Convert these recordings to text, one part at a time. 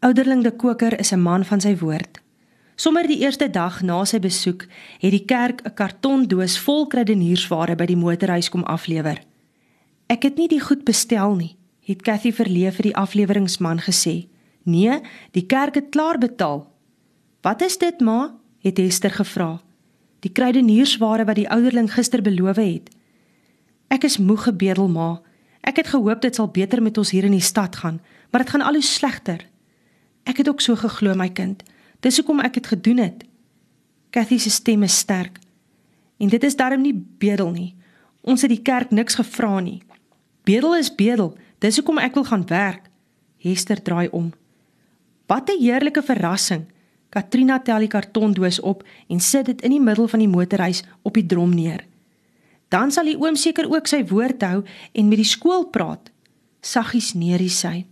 Ouderling de Koker is 'n man van sy woord. Sommer die eerste dag na sy besoek het die kerk 'n kartondoos vol kruideniersware by die motorhuis kom aflewer. Ek het nie die goed bestel nie, het Cathy verleef vir die afleweringsman gesê. Nee, die kerk het klaar betaal. Wat is dit, ma? het Esther gevra. Die kruideniersware wat die ouderling gister beloof het. Ek is moeg gebedel, ma. Ek het gehoop dit sal beter met ons hier in die stad gaan, maar dit gaan al hoe slegter. Ek het ook so geglo my kind. Dis hoekom ek dit gedoen het. Cathy se stem is sterk. En dit is darm nie bedel nie. Ons het die kerk niks gevra nie. Bedel is bedel. Dis hoekom ek wil gaan werk. Hester draai om. Wat 'n heerlike verrassing. Katrina tel die kartondoos op en sit dit in die middel van die motorhuis op die drom neer. Dan sal die oom seker ook sy woord hou en met die skool praat. Saggies neerie sy.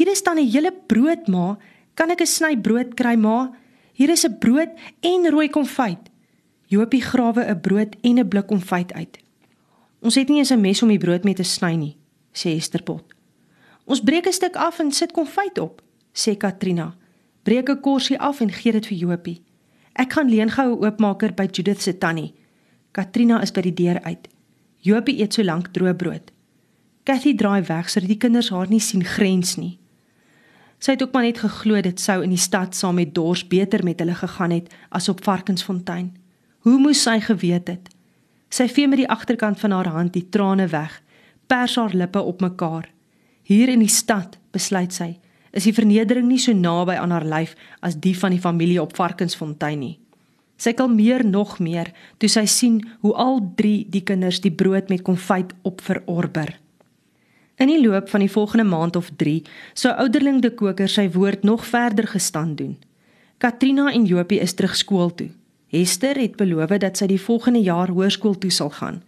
Hier is dan 'n hele brood, ma. Kan ek 'n sny brood kry, ma? Hier is 'n brood en rooi konfyt. Jopie grawe 'n brood en 'n blik konfyt uit. Ons het nie eens 'n mes om die brood mee te sny nie, sê Esterpot. Ons breek 'n stuk af en sit konfyt op, sê Katrina. Breek 'n korsie af en gee dit vir Jopie. Ek gaan leen gou 'n oopmaker by Judith se tannie. Katrina is by die deur uit. Jopie eet so lank droë brood. Cathy draai weg sodat die kinders haar nie sien grens nie. Sy het ook maar net geglo dit sou in die stad saam met Dors beter met hulle gegaan het as op Varkensfontein. Hoe moes sy geweet het? Sy vee met die agterkant van haar hand die trane weg, pers haar lippe op mekaar. Hier in die stad, besluit sy, is die vernedering nie so naby aan haar lyf as die van die familie op Varkensfontein nie. Sy kalmeer nog meer toe sy sien hoe al 3 die kinders die brood met konfyt op verorber. In die loop van die volgende maand of 3 sou ouderling de Koker sy woord nog verder gestaan doen. Katrina en Jopie is terug skool toe. Hester het beloof dat sy die volgende jaar hoërskool toe sal gaan.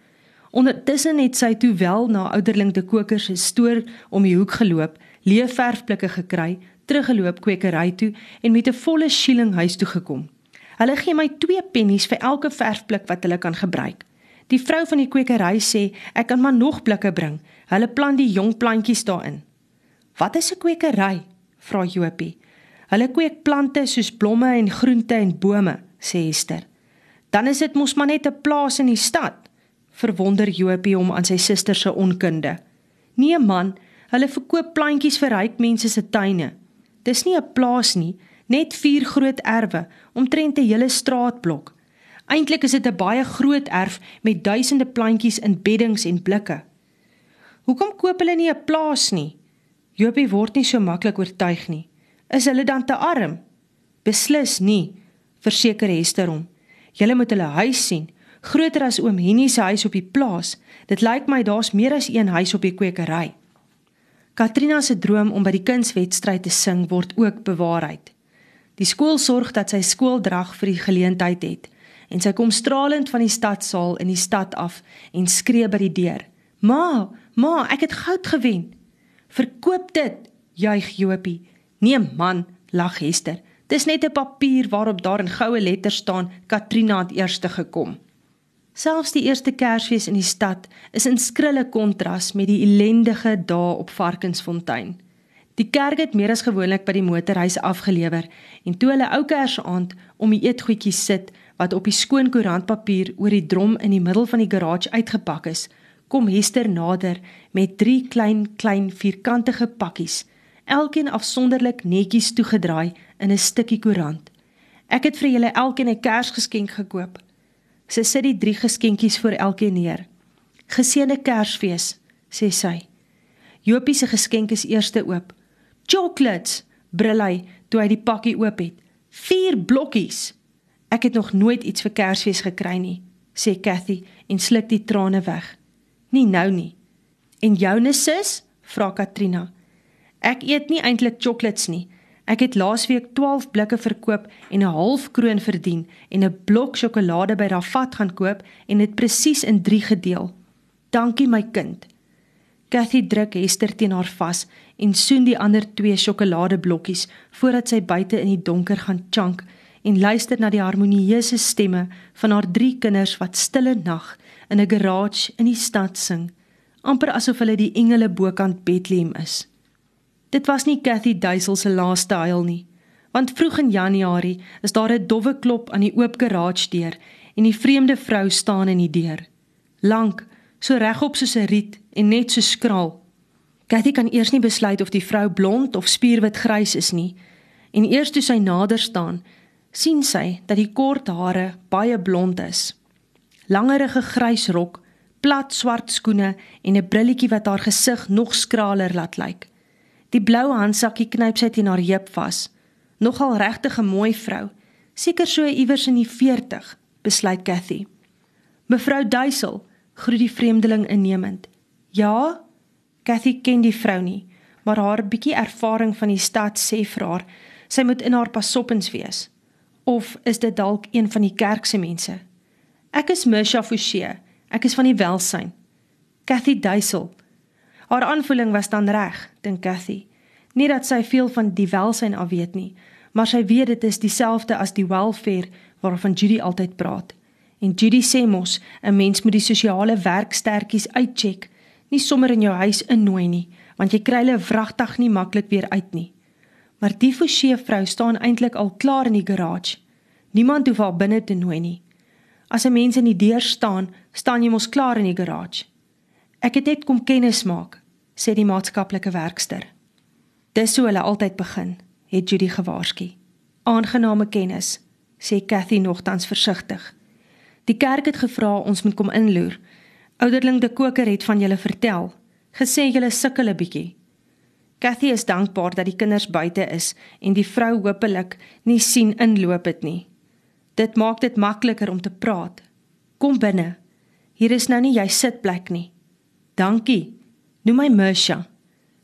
Ondertussen het sy toe wel na ouderling de Koker se stoor om die hoek geloop, leefverfblikke gekry, teruggeloop kwekery toe en met 'n volle skieling huis toe gekom. Hulle gee my 2 pennies vir elke verfblik wat hulle kan gebruik. Die vrou van die kwekery sê ek kan maar nog blikke bring. Hulle plant die jong plantjies daarin. Wat is 'n kwekery? vra Jopie. Hulle kweek plante soos blomme en groente en bome, sê Esther. Dan is dit mos maar net 'n plaas in die stad. Verwonder Jopie hom aan sy suster se onkunde. Nee man, hulle verkoop plantjies vir ryk mense se tuine. Dis nie 'n plaas nie, net vier groot erwe omtrent 'n hele straatblok. Eintlik is dit 'n baie groot erf met duisende plantjies in beddings en blikke. Hoekom koop hulle nie 'n plaas nie? Jopie word nie so maklik oortuig nie. Is hulle dan te arm? Beslis nie, verseker Hester hom. Julle moet hulle huis sien, groter as oom Henny se huis op die plaas. Dit lyk my daar's meer as een huis op die kwekery. Katrina se droom om by die kunswedstryd te sing word ook bewaarheid. Die skool sorg dat sy skooldrag vir die geleentheid het en sy kom stralend van die stadsaal in die stad af en skree by die deur. "Ma, ma, ek het goud gewen." "Verkoop dit," juig Jopie. "Nee man," lag Hester. "Dis net 'n papier waarop daar in goue letters staan Katrina het eerste gekom." Selfs die eerste Kersfees in die stad is in skrille kontras met die ellendige dae op Varkensfontein. Die kerk het meer as gewoonlik by die motorhuis afgelewer en toe hulle ou Kersaand om die eetgoedjies sit, wat op die skoon koerantpapier oor die drom in die middel van die garage uitgepak is, kom Hester nader met drie klein klein vierkantige pakkies, elkeen afsonderlik netjies toegedraai in 'n stukkie koerant. Ek het vir julle elkeen 'n Kersgeskenk gekoop. Sy sit die drie geskenkies voor elkeen neer. Geseënde Kersfees, sê sy. Jopie se geskenk is eerste oop. Chocolates, brul hy toe hy die pakkie oop het. 4 blokkies. Ek het nog nooit iets vir Kersfees gekry nie, sê Cathy en sluk die trane weg. Nie nou nie. En joune sis? vra Katrina. Ek eet nie eintlik chocolates nie. Ek het laasweek 12 blikke verkoop en 'n half kroon verdien en 'n blok sjokolade by Rafat gaan koop en dit presies in 3 gedeel. Dankie my kind. Cathy druk Hester teen haar vas en soen die ander 2 sjokoladeblokkies voordat sy buite in die donker gaan chunk en luister na die harmonieuse stemme van haar drie kinders wat stille nag in 'n garage in die stad sing, amper asof hulle die engele bokant Bethlehem is. Dit was nie Cathy Duisel se laaste huil nie, want vroeg in Januarie is daar 'n dowwe klop aan die oop garage deur en die vreemde vrou staan in die deur. Lank, so regop soos 'n riet en net so skraal. Cathy kan eers nie besluit of die vrou blond of spierwit grys is nie. En eers toe sy nader staan, sien sy dat die kort hare baie blond is. Langerige grys rok, plat swart skoene en 'n brilletjie wat haar gesig nog skraler laat lyk. Die blou handsakkie knyp sy teen haar heup vas. Nogal regtig 'n mooi vrou, seker so iewers in die 40, besluit Cathy. Mevrou Duisel, groet die vreemdeling innemend. Ja, Cathy ken die vrou nie, maar haar bietjie ervaring van die stad sê vir haar sy moet in haar pasoppens wees. Of is dit dalk een van die kerk se mense? Ek is Misha Fouché. Ek is van die welsyn. Cathy Duisel. Haar aanvoeling was dan reg, dink Cathy. Nie dat sy veel van die welsyn af weet nie, maar sy weet dit is dieselfde as die welfare waarvan Judy altyd praat. En Judy sê mos, 'n mens moet die sosiale werkstertjies uitcheck, nie sommer in jou huis innooi nie, want jy kry hulle vragtig nie maklik weer uit nie. Maar die Fouché vrou staan eintlik al klaar in die garage. Niemand hoef haar binne te nooi nie. As 'n mens in die deur staan, staan jy mos klaar in die garage. Ek het net kom kennis maak, sê die maatskaplike werkster. Dis so hulle altyd begin, het Judy gewaarsku. Aangename kennis, sê Cathy nogtans versigtig. Die kerk het gevra ons moet kom inloer. Ouderling de Koker het van julle vertel, gesê julle sukkel 'n bietjie. Cathy is dankbaar dat die kinders buite is en die vrou hopelik nie sien inloop het nie. Dit maak dit makliker om te praat. Kom binne. Hier is nou nie jy sitplek nie. Dankie. Noem my Mersha.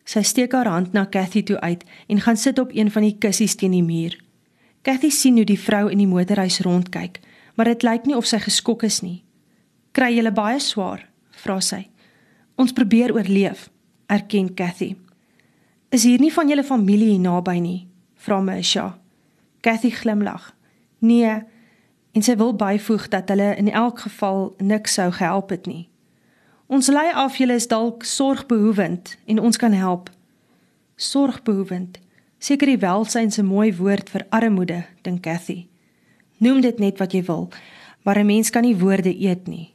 Sy steek haar hand na Cathy toe uit en gaan sit op een van die kussies teen die muur. Cathy sien hoe die vrou in die motorhuis rondkyk, maar dit lyk nie of sy geskok is nie. Kry jy baie swaar? vra sy. Ons probeer oorleef, erken Cathy. Is hier nie van julle familie naby nie? vra Mersha. Cathy glimlag. Nee, en sy wil byvoeg dat hulle in elk geval niks sou gehelp het nie. Ons lei af julle is dalk sorgbehoevend en ons kan help. Sorgbehoevend. Seker die welsyn se mooi woord vir armoede, dink Cathy. Noem dit net wat jy wil, maar 'n mens kan nie woorde eet nie.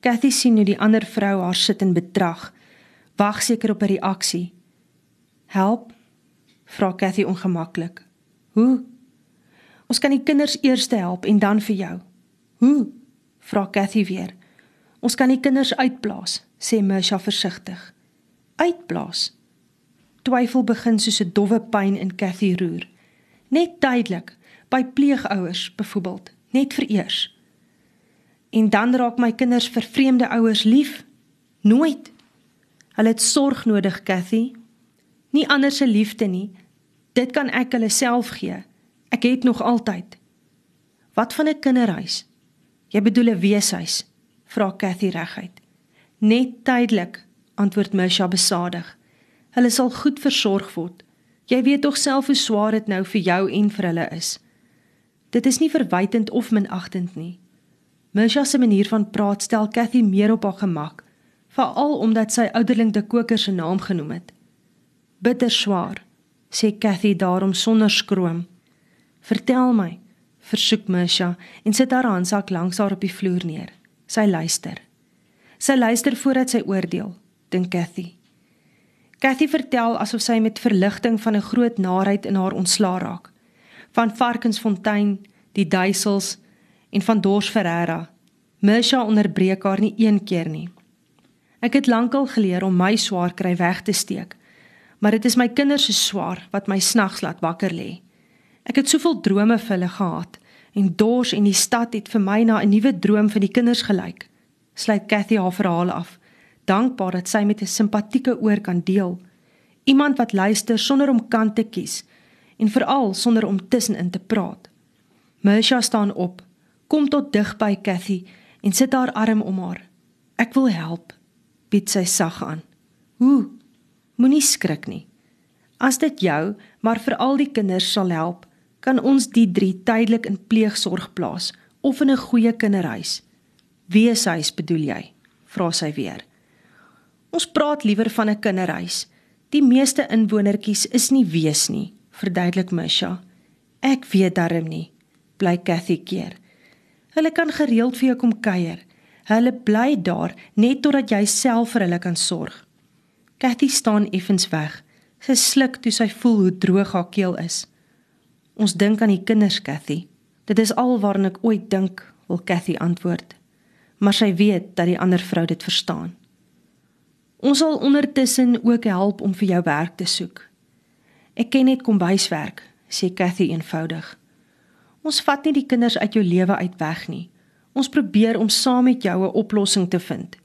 Cathy sien hoe die ander vrou haar sit en betrag, wag seker op 'n reaksie. "Help?" vra Cathy ongemaklik. "Hoe?" Ons kan die kinders eers help en dan vir jou. Hoe? vra Cathy weer. Ons kan die kinders uitblaas, sê Misha versigtig. Uitblaas. Twyfel begin soos 'n dowwe pyn in Cathy roer. Net tydelik, by pleegouers byvoorbeeld, net vir eers. En dan raak my kinders vir vreemde ouers lief? Nooit. Hulle het sorg nodig, Cathy. Nie ander se liefde nie. Dit kan ek hulle self gee. Ek het nog altyd. Wat van 'n kinderhuis? Jy bedoel 'n weeshuis? vra Cathy reguit. Net tydelik, antwoord Misha besadig. Hulle sal goed versorg word. Jy weet tog self hoe swaar dit nou vir jou en vir hulle is. Dit is nie verwytend of minagtend nie. Misha se manier van praat stel Cathy meer op haar gemak, veral omdat sy ouderling te koker se naam genoem het. Bitter swaar, sê Cathy daarom sonder skroom. Vertel my, versoek Misha en sit haar handsak langs haar op die vloer neer. Sy luister. Sy luister voordat sy oordeel, dink Cathy. Cathy vertel asof sy met verligting van 'n groot narheid in haar ontslaa raak. Van Varkensfontein, die duisels en van Dors Ferreira. Misha onderbreek haar nie een keer nie. Ek het lankal geleer om my swaar kry weg te steek, maar dit is my kinders se swaar wat my snags laat wakker lê. Ek het soveel drome vir hulle gehad en dors en die stad het vir my na 'n nuwe droom vir die kinders gelyk. Sluit Cathy haar verhaal af, dankbaar dat sy met 'n simpatieke oor kan deel. Iemand wat luister sonder om kant te kies en veral sonder om tussenin te praat. Misha staan op, kom tot dig by Cathy en sit haar arm om haar. Ek wil help, bied sy sag aan. Hoe? Moenie skrik nie. As dit jou, maar veral die kinders sal help, kan ons die drie tydelik in pleegsorg plaas of in 'n goeie kinderhuis. Weeshuis bedoel jy? vra sy weer. Ons praat liewer van 'n kinderhuis. Die meeste inwonertjies is nie wees nie, verduidelik Misha. Ek weet darm nie, bly Cathy keer. Hulle kan gereeld vir jou kom kuier. Hulle bly daar net totdat jy self vir hulle kan sorg. Cathy staan effens weg. Sy sluk toe sy voel hoe droog haar keel is. Ons dink aan die kinders, Cathy. Dit is al waarna ek ooit dink, wil Cathy antwoord. Maar sy weet dat die ander vrou dit verstaan. Ons sal ondertussen ook help om vir jou werk te soek. Ek ken net kombuiswerk, sê Cathy eenvoudig. Ons vat nie die kinders uit jou lewe uit weg nie. Ons probeer om saam met jou 'n oplossing te vind.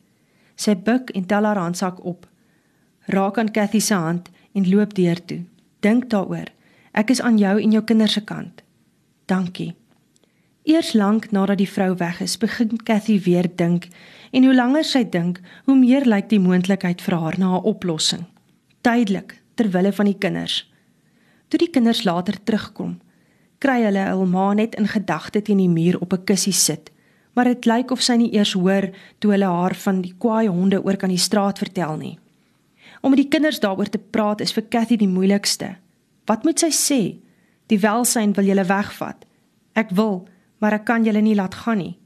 Sy buig en tel haar handsak op. Raak aan Cathy se hand en loop deur toe. Dink daaroor. Ek is aan jou en jou kinders se kant. Dankie. Eers lank nadat die vrou weg is, begin Cathy weer dink en hoe langer sy dink, hoe meer lyk die moontlikheid vir haar na 'n oplossing. Tydelik, ter wille van die kinders. Toe die kinders later terugkom, kry hulle hul ma net in gedagte teen die muur op 'n kussie sit, maar dit lyk of sy nie eers hoor toe hulle haar van die kwaai honde oor kan die straat vertel nie. Om met die kinders daaroor te praat is vir Cathy die moeilikste. Wat moet sy sê? Die welsyn wil julle wegvat. Ek wil, maar ek kan julle nie laat gaan nie.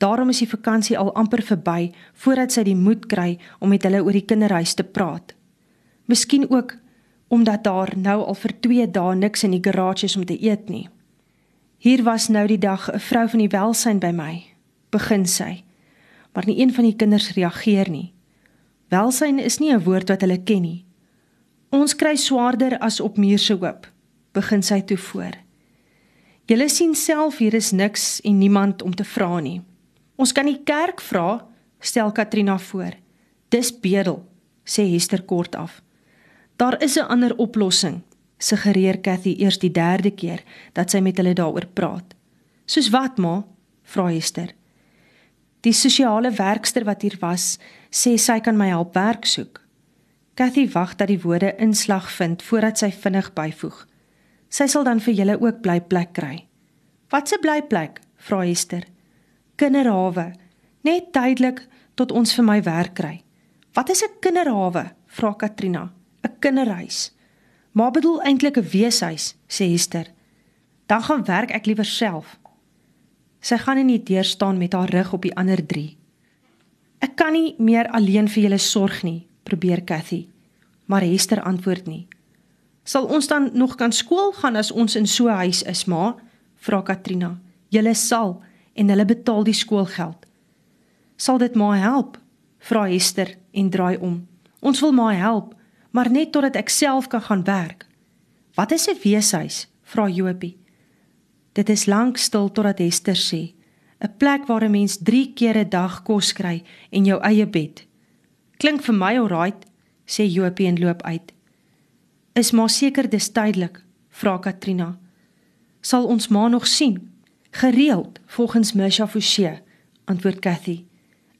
Daarom is die vakansie al amper verby voordat sy die moed kry om met hulle oor die kinderhuis te praat. Miskien ook omdat daar nou al vir 2 dae niks in die garage is om te eet nie. Hier was nou die dag 'n vrou van die welsyn by my, begin sy. Maar nie een van die kinders reageer nie. Welsyn is nie 'n woord wat hulle ken nie. Ons kry swaarder as op muur se hoop, begin sy toe voor. Julle sien self hier is niks en niemand om te vra nie. Ons kan die kerk vra, stel Katrina voor. Dis bedel, sê Hester kort af. Daar is 'n ander oplossing, suggereer Cathy eers die derde keer dat sy met hulle daaroor praat. Soos wat, ma? vra Hester. Die sosiale werkster wat hier was, sê sy kan my help werk soek. Cathy wag dat die woorde inslag vind voordat sy vinnig byvoeg. Sy sal dan vir julle ook bly plek kry. Wat 'n bly plek? vra Esther. Kinderhawe. Net tydelik tot ons vir my werk kry. Wat is 'n kinderhawe? vra Katrina. 'n Kinderhuis. Maar bedoel eintlik 'n weeshuis, sê Esther. Dan gaan werk ek liewer self. Sy gaan in die deur staan met haar rug op die ander 3. Ek kan nie meer alleen vir julle sorg nie, probeer Cathy. Maar Hester antwoord nie. Sal ons dan nog kan skool gaan as ons in so 'n huis is, ma? vra Katrina. Julle sal en hulle betaal die skoolgeld. Sal dit ma help? vra Hester en draai om. Ons wil ma help, maar net totdat ek self kan gaan werk. Wat is 'n weeshuis? vra Jopie. Dit is lank stil totdat Hester sê: 'n plek waar 'n mens 3 keer 'n dag kos kry en jou eie bed. Klink vir my alright, sê Jopie en loop uit. Is maar seker dis tydelik, vra Katrina. Sal ons ma nog sien? Gereeld, volgens Misha Fouché, antwoord Cathy.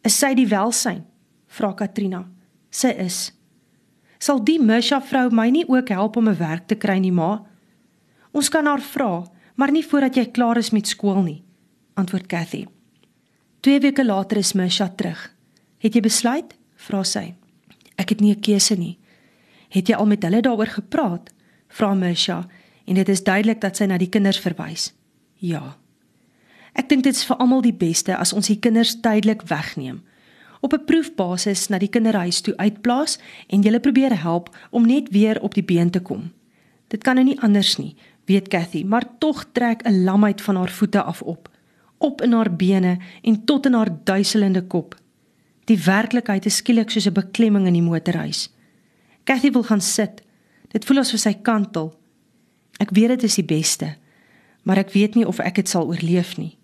Is sy die welsyn? vra Katrina. Sy is. Sal die Misha vrou my nie ook help om 'n werk te kry nie, ma? Ons kan haar vra, maar nie voordat jy klaar is met skool nie antwoord Cathy. 2 weke later is Misha terug. Het jy besluit? vra sy. Ek het nie 'n keuse nie. Het jy al met hulle daaroor gepraat? vra Misha en dit is duidelik dat sy na die kinders verwys. Ja. Ek dink dit is vir almal die beste as ons die kinders tydelik wegneem. Op 'n proefbasis na die kinderhuis toe uitplaas en julle probeer help om net weer op die been te kom. Dit kan nou nie anders nie, weet Cathy, maar tog trek 'n lamheid van haar voete af op op in haar bene en tot in haar duiselende kop. Die werklikheid is skielik soos 'n beklemming in die motorhuis. Cathy wil gaan sit. Dit voel asof sy kantel. Ek weet dit is die beste, maar ek weet nie of ek dit sal oorleef nie.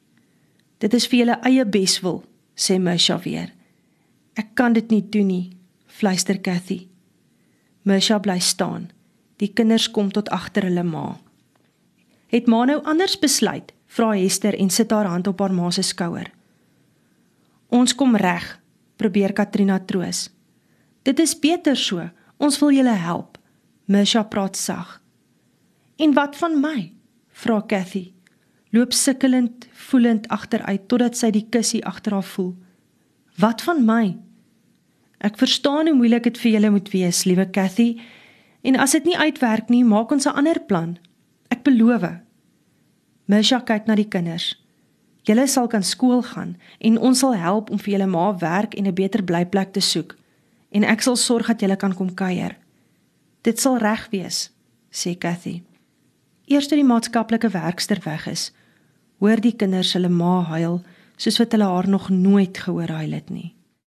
Dit is vir julle eie beswil, sê Misha weer. Ek kan dit nie doen nie, fluister Cathy. Misha bly staan. Die kinders kom tot agter hulle ma. Het ma nou anders besluit? vra Hester en sit haar hand op haar ma se skouer. Ons kom reg, probeer Katrina troos. Dit is beter so. Ons wil julle help. Misha praat sag. En wat van my? vra Cathy. Loop sukkelend, voelend agteruit totdat sy die kussie agter haar voel. Wat van my? Ek verstaan hoe moeilik dit vir julle moet wees, liewe Cathy. En as dit nie uitwerk nie, maak ons 'n ander plan. Ek beloof. Misha kyk na die kinders. Julle sal kan skool gaan en ons sal help om vir julle ma werk en 'n beter blyplek te soek. En ek sal sorg dat julle kan kom kuier. Dit sal reg wees, sê Cathy. Eers toe die maatskaplike werkster weg is, hoor die kinders hulle ma huil soos wat hulle haar nog nooit gehoor huil het nie.